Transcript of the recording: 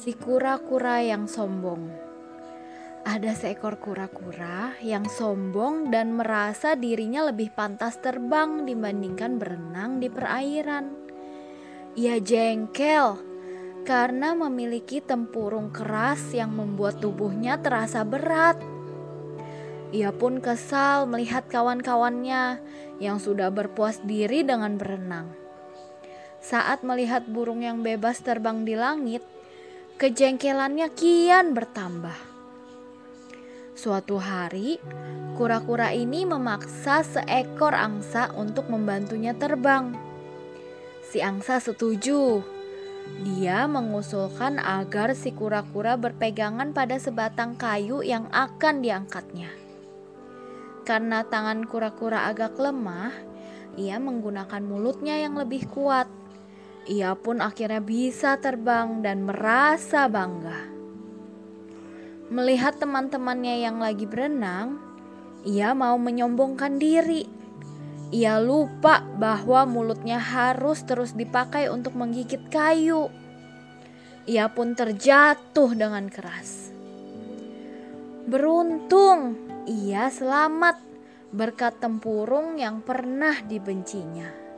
Si kura-kura yang sombong. Ada seekor kura-kura yang sombong dan merasa dirinya lebih pantas terbang dibandingkan berenang di perairan. Ia jengkel karena memiliki tempurung keras yang membuat tubuhnya terasa berat. Ia pun kesal melihat kawan-kawannya yang sudah berpuas diri dengan berenang. Saat melihat burung yang bebas terbang di langit, kejengkelannya kian bertambah. Suatu hari, kura-kura ini memaksa seekor angsa untuk membantunya terbang. Si angsa setuju. Dia mengusulkan agar si kura-kura berpegangan pada sebatang kayu yang akan diangkatnya. Karena tangan kura-kura agak lemah, ia menggunakan mulutnya yang lebih kuat. Ia pun akhirnya bisa terbang dan merasa bangga. Melihat teman-temannya yang lagi berenang, ia mau menyombongkan diri. Ia lupa bahwa mulutnya harus terus dipakai untuk menggigit kayu. Ia pun terjatuh dengan keras. Beruntung ia selamat berkat tempurung yang pernah dibencinya.